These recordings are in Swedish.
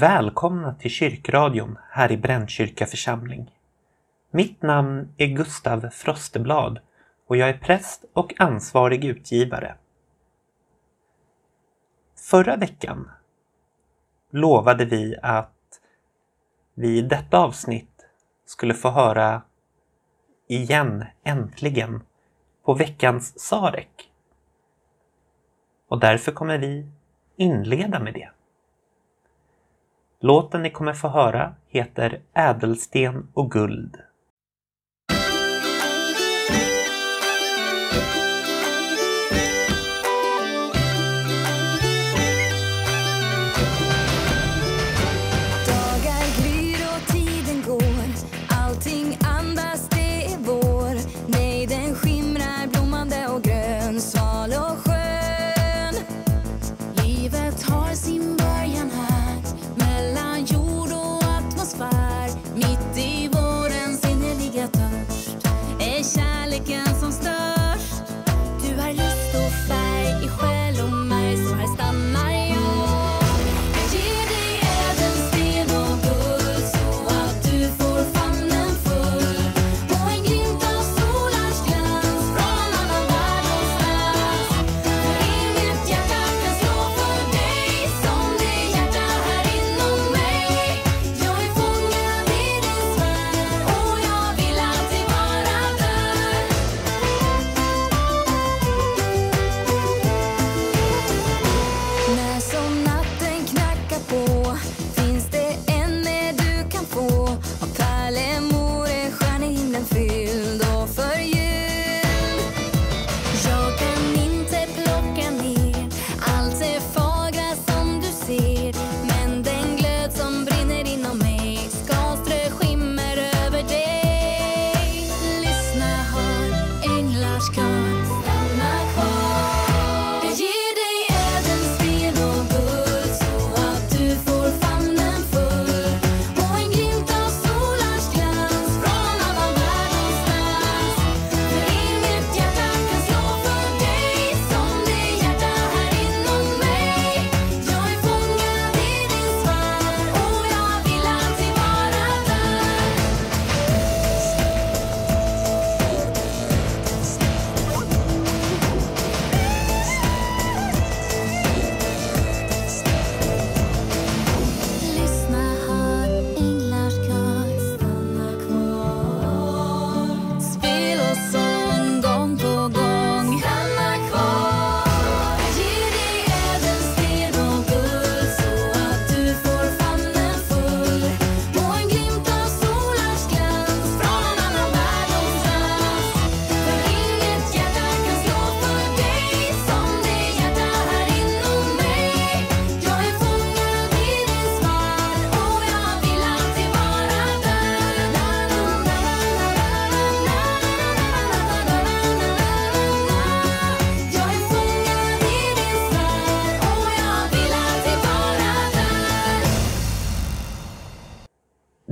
Välkomna till kyrkradion här i Brännkyrka församling. Mitt namn är Gustav Frosteblad och jag är präst och ansvarig utgivare. Förra veckan lovade vi att vi i detta avsnitt skulle få höra igen, äntligen, på veckans Sarek. Och därför kommer vi inleda med det. Låten ni kommer få höra heter Ädelsten och guld.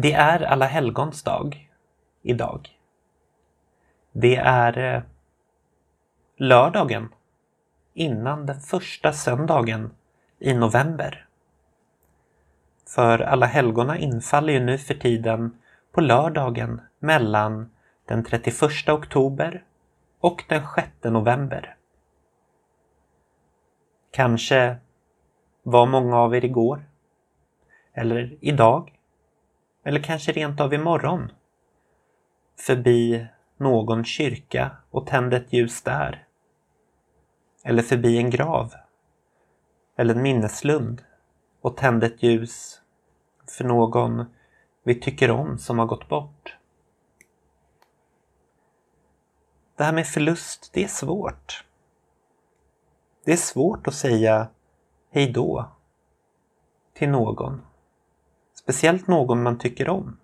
Det är Alla helgons dag idag. Det är eh, lördagen innan den första söndagen i november. För Alla helgona infaller ju nu för tiden på lördagen mellan den 31 oktober och den 6 november. Kanske var många av er igår, eller idag, eller kanske rent av imorgon förbi någon kyrka och tände ett ljus där. Eller förbi en grav. Eller en minneslund och tände ett ljus för någon vi tycker om som har gått bort. Det här med förlust, det är svårt. Det är svårt att säga hej då till någon. Speciellt någon man tycker om.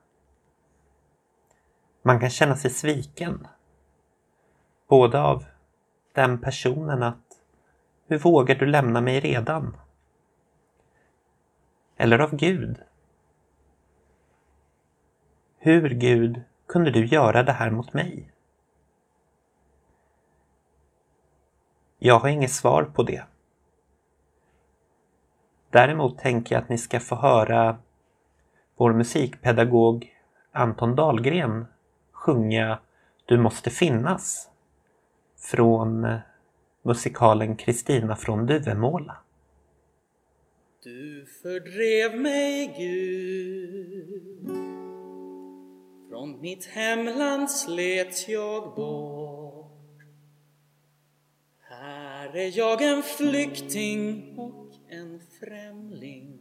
Man kan känna sig sviken. Både av den personen att hur vågar du lämna mig redan? Eller av Gud. Hur, Gud, kunde du göra det här mot mig? Jag har inget svar på det. Däremot tänker jag att ni ska få höra vår musikpedagog Anton Dahlgren sjunga Du måste finnas från musikalen Kristina från Duvemåla. Du fördrev mig, Gud. Från mitt hemland slet jag bort. Här är jag en flykting och en främling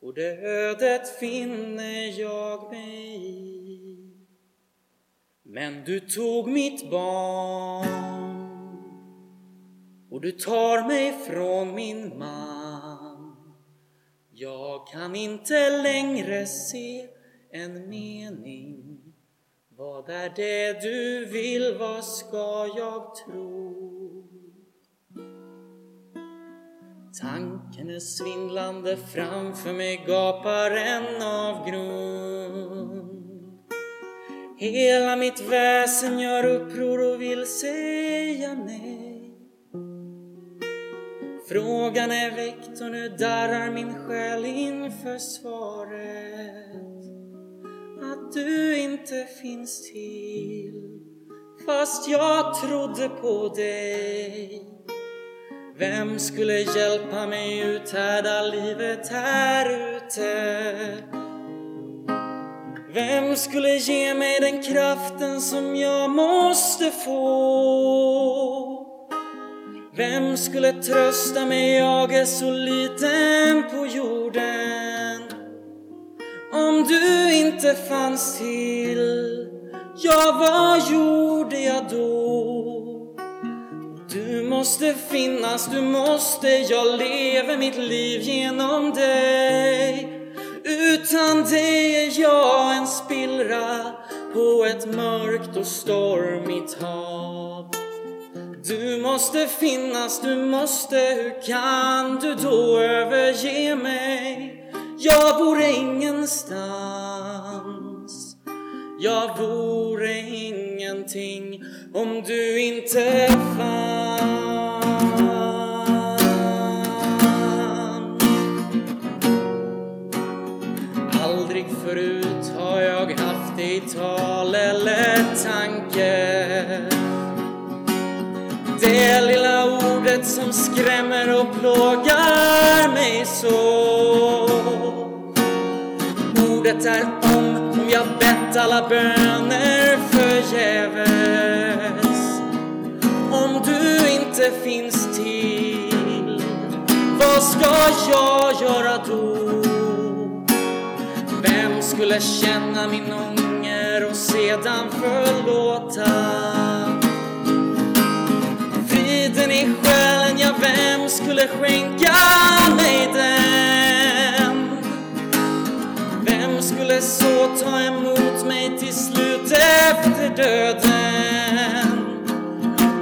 och det ödet finner jag mig i. Men du tog mitt barn och du tar mig från min man. Jag kan inte längre se en mening. Vad är det du vill, vad ska jag tro? Tanken är svindlande, framför mig gapar en avgrund Hela mitt väsen gör uppror och vill säga nej. Frågan är väckt och nu darrar min själ inför svaret. Att du inte finns till Fast jag trodde på dig. Vem skulle hjälpa mig uthärda livet här ute? Vem skulle ge mig den kraften som jag måste få? Vem skulle trösta mig, jag är så liten på jorden Om du inte fanns till, ja vad gjorde jag då? Du måste finnas, du måste, jag lever mitt liv genom dig. Utan dig är jag en spillra på ett mörkt och stormigt hav. Du måste finnas, du måste, hur kan du då överge mig? Jag vore ingenstans. Jag vore ingenting om du inte fanns. I tal eller tanke. Det lilla ordet som skrämmer och plågar mig så. Ordet är om, om jag bett alla böner förgäves. Om du inte finns till, vad ska jag göra då? Vem skulle känna min ångest? Ånger och sedan förlåta? Friden i själen, ja vem skulle skänka mig den? Vem skulle så ta emot mig till slut efter döden?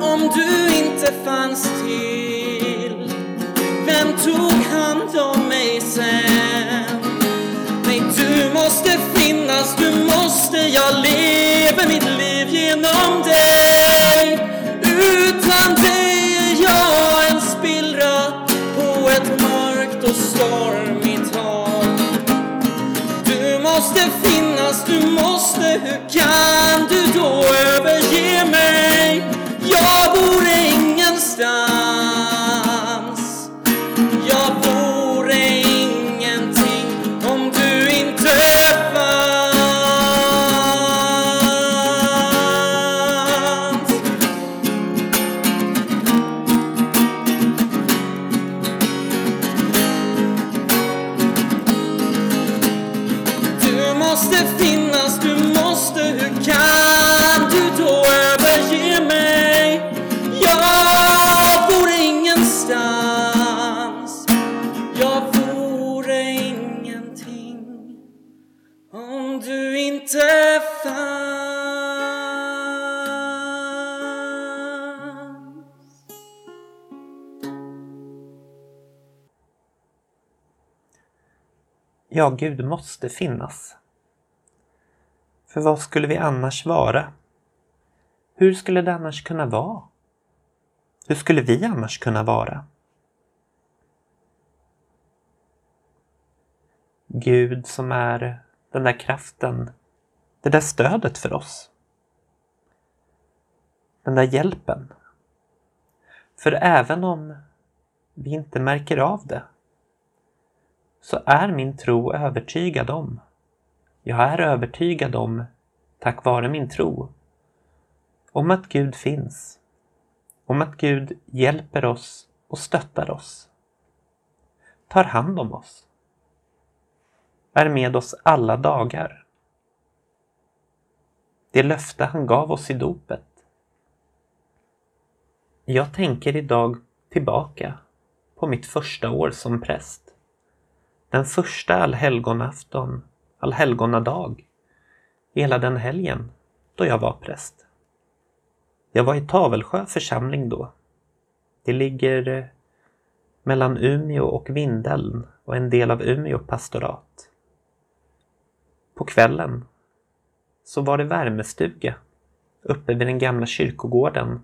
Om du inte fanns till, vem tog hand om mig sen? Fast du måste, hur kan du då överge mig? Jag bor ingenstans. Ja, Gud måste finnas. För vad skulle vi annars vara? Hur skulle det annars kunna vara? Hur skulle vi annars kunna vara? Gud som är den där kraften, det där stödet för oss. Den där hjälpen. För även om vi inte märker av det så är min tro övertygad om, jag är övertygad om, tack vare min tro, om att Gud finns. Om att Gud hjälper oss och stöttar oss. Tar hand om oss. Är med oss alla dagar. Det löfte han gav oss i dopet. Jag tänker idag tillbaka på mitt första år som präst. Den första allhelgonafton, allhelgonadag, hela den helgen då jag var präst. Jag var i Tavelsjö församling då. Det ligger eh, mellan Umeå och Vindeln och en del av Umeå pastorat. På kvällen så var det värmestuga uppe vid den gamla kyrkogården.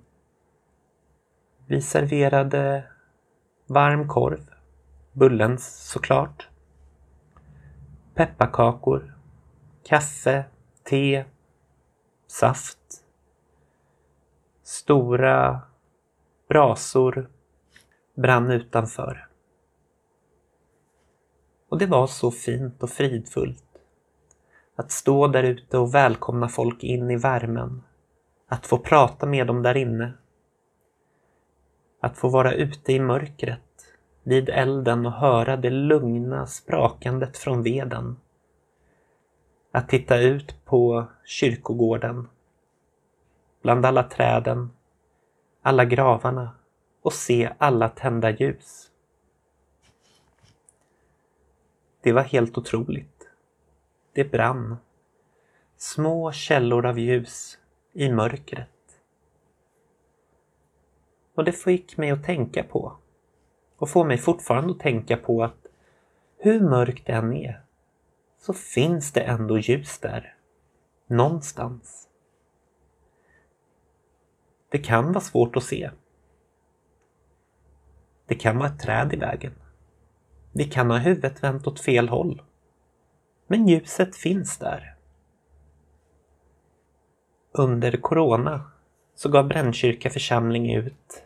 Vi serverade varm korv, bullens såklart, pepparkakor, kaffe, te, saft, Stora brasor brann utanför. Och det var så fint och fridfullt. Att stå där ute och välkomna folk in i värmen. Att få prata med dem där inne. Att få vara ute i mörkret vid elden och höra det lugna sprakandet från veden. Att titta ut på kyrkogården bland alla träden, alla gravarna och se alla tända ljus. Det var helt otroligt. Det brann. Små källor av ljus i mörkret. Och det fick mig att tänka på, och får mig fortfarande att tänka på att hur mörkt det än är, så finns det ändå ljus där. Någonstans. Det kan vara svårt att se. Det kan vara ett träd i vägen. Vi kan ha huvudet vänt åt fel håll. Men ljuset finns där. Under Corona så gav Brännkyrka församling ut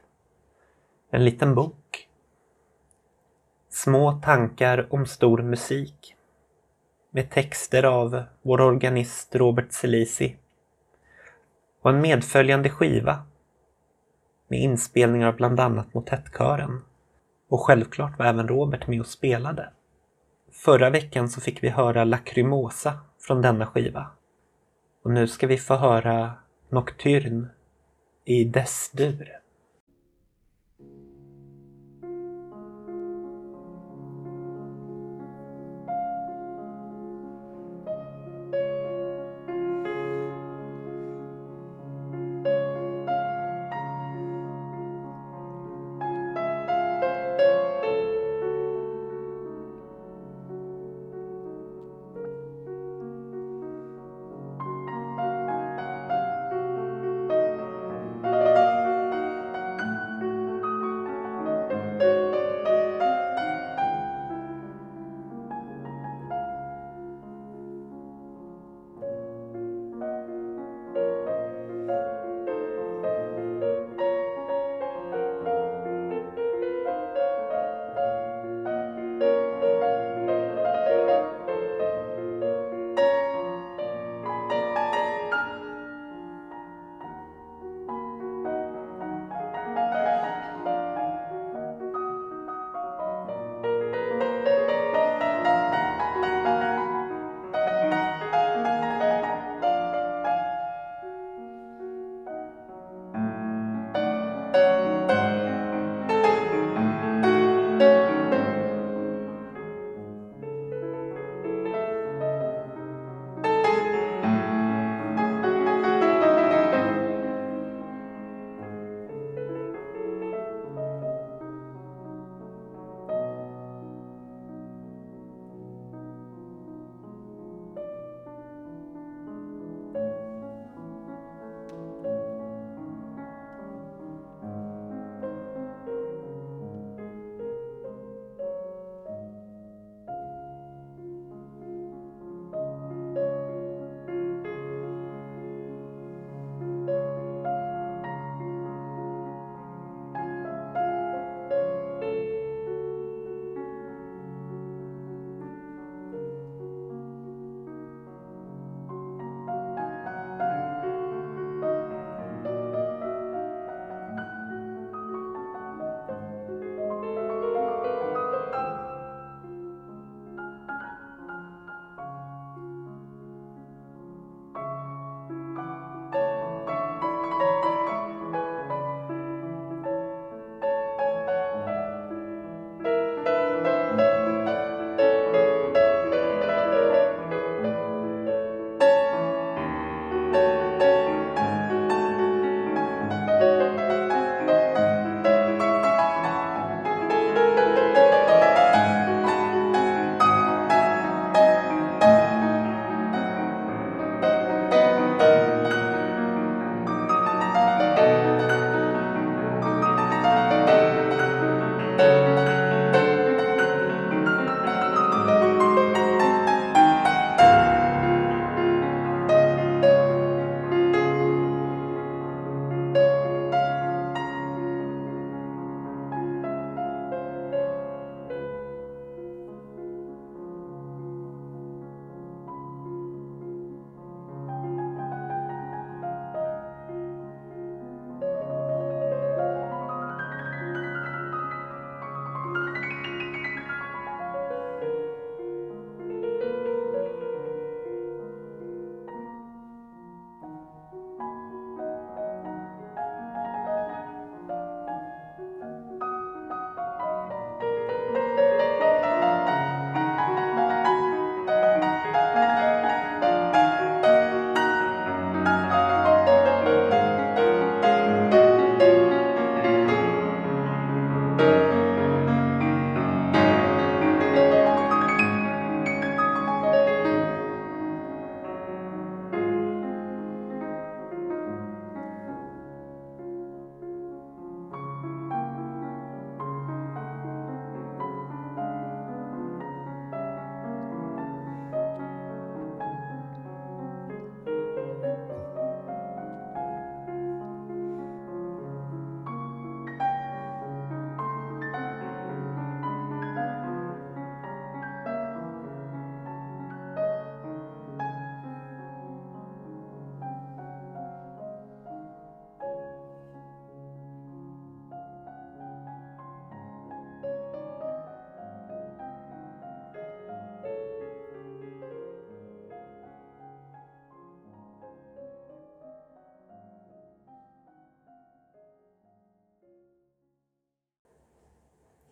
en liten bok. Små tankar om stor musik. Med texter av vår organist Robert Selisi. Och en medföljande skiva med inspelningar av bland annat motettkören. Och självklart var även Robert med och spelade. Förra veckan så fick vi höra Lacrimosa från denna skiva. Och nu ska vi få höra Nocturne i Dess-dur.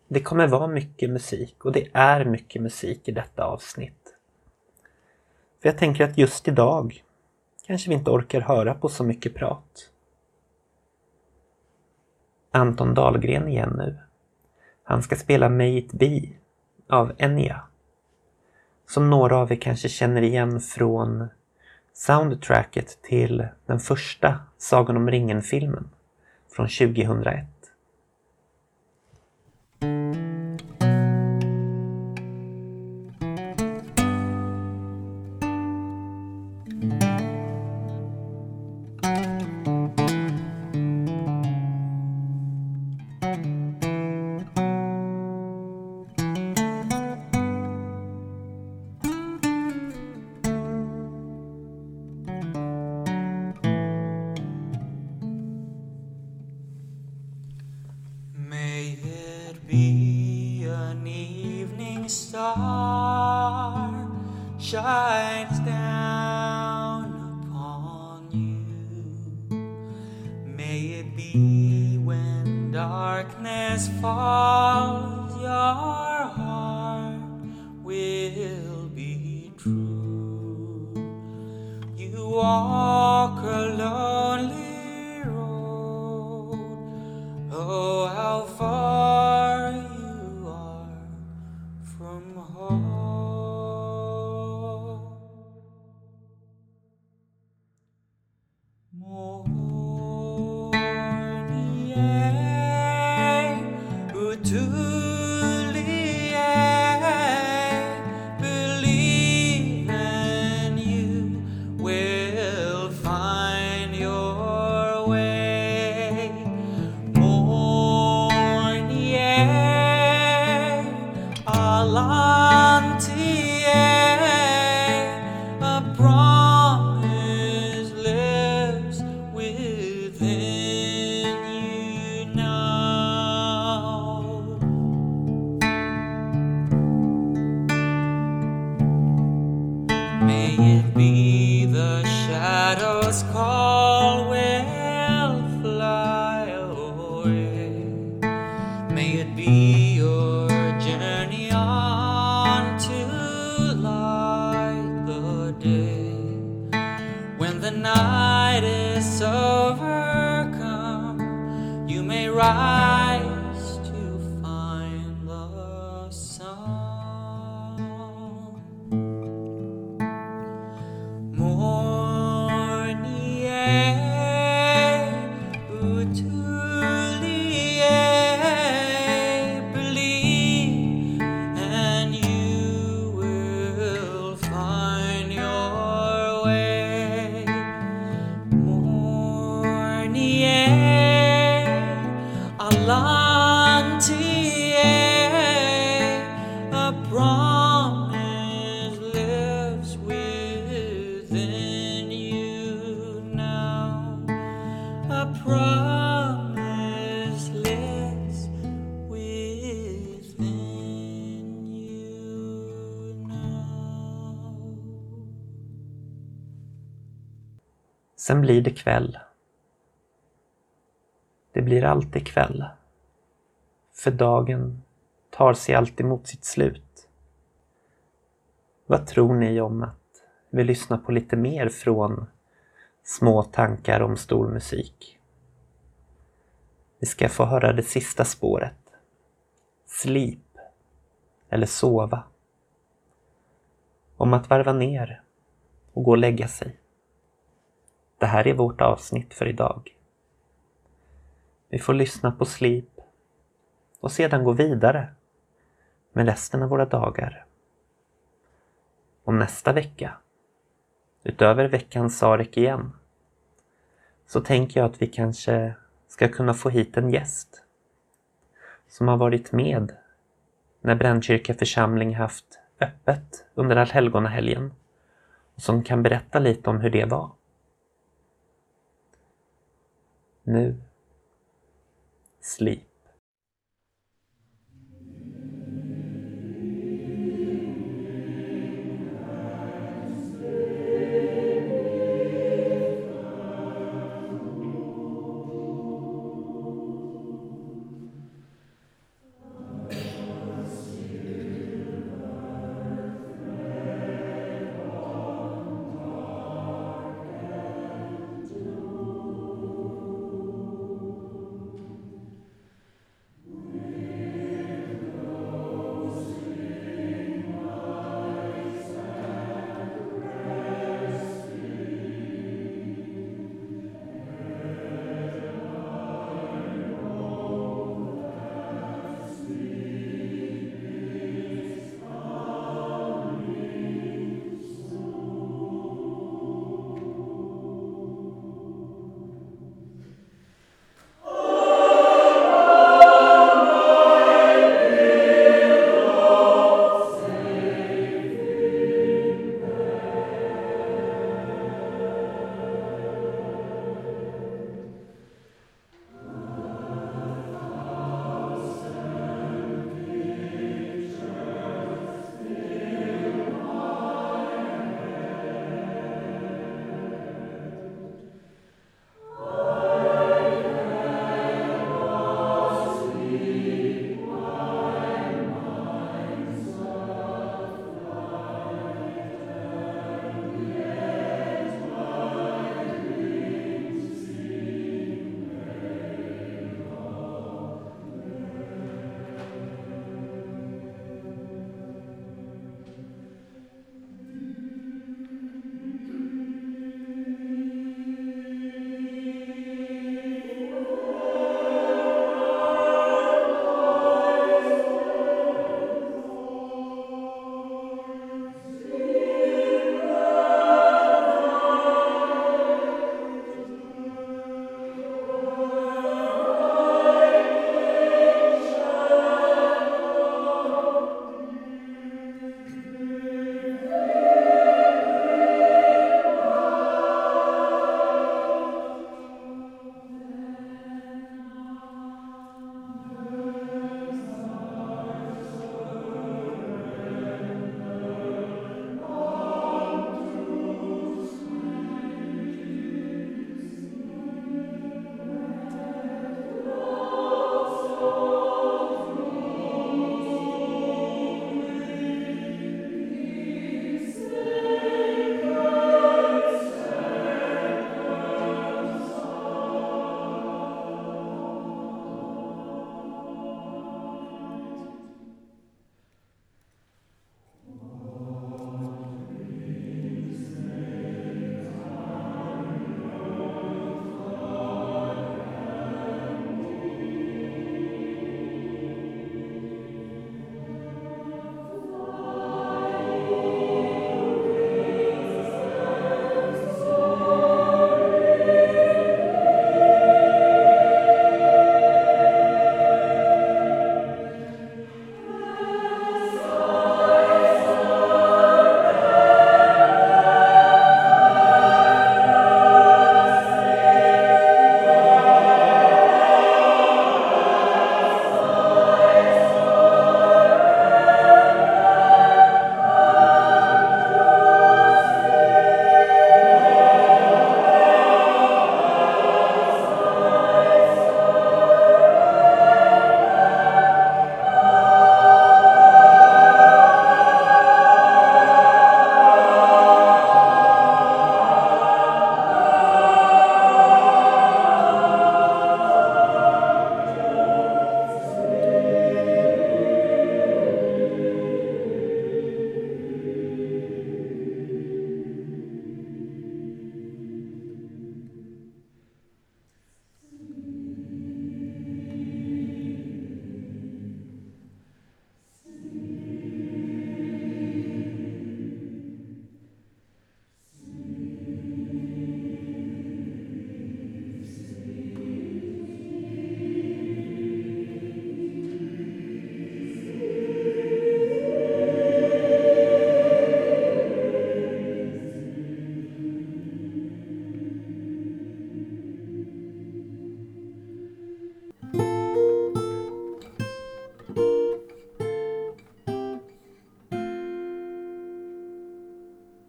Det kommer vara mycket musik och det är mycket musik i detta avsnitt. För jag tänker att just idag kanske vi inte orkar höra på så mycket prat. Anton Dahlgren igen nu. Han ska spela May It Be av Enya. Som några av er kanske känner igen från soundtracket till den första Sagan om ringen-filmen från 2001. May be an evening star shines down upon you. May it be when darkness falls, Sen blir det kväll. Det blir alltid kväll. För dagen tar sig alltid mot sitt slut. Vad tror ni om att vi lyssnar på lite mer från Små tankar om stor musik? Vi ska få höra det sista spåret. Sleep. Eller sova. Om att varva ner och gå och lägga sig. Det här är vårt avsnitt för idag. Vi får lyssna på Sleep och sedan gå vidare med resten av våra dagar. Och nästa vecka, utöver veckans Sarek igen, så tänker jag att vi kanske ska kunna få hit en gäst som har varit med när Brännkyrka församling haft öppet under allhelgonahelgen och som kan berätta lite om hur det var. Nu, sleep.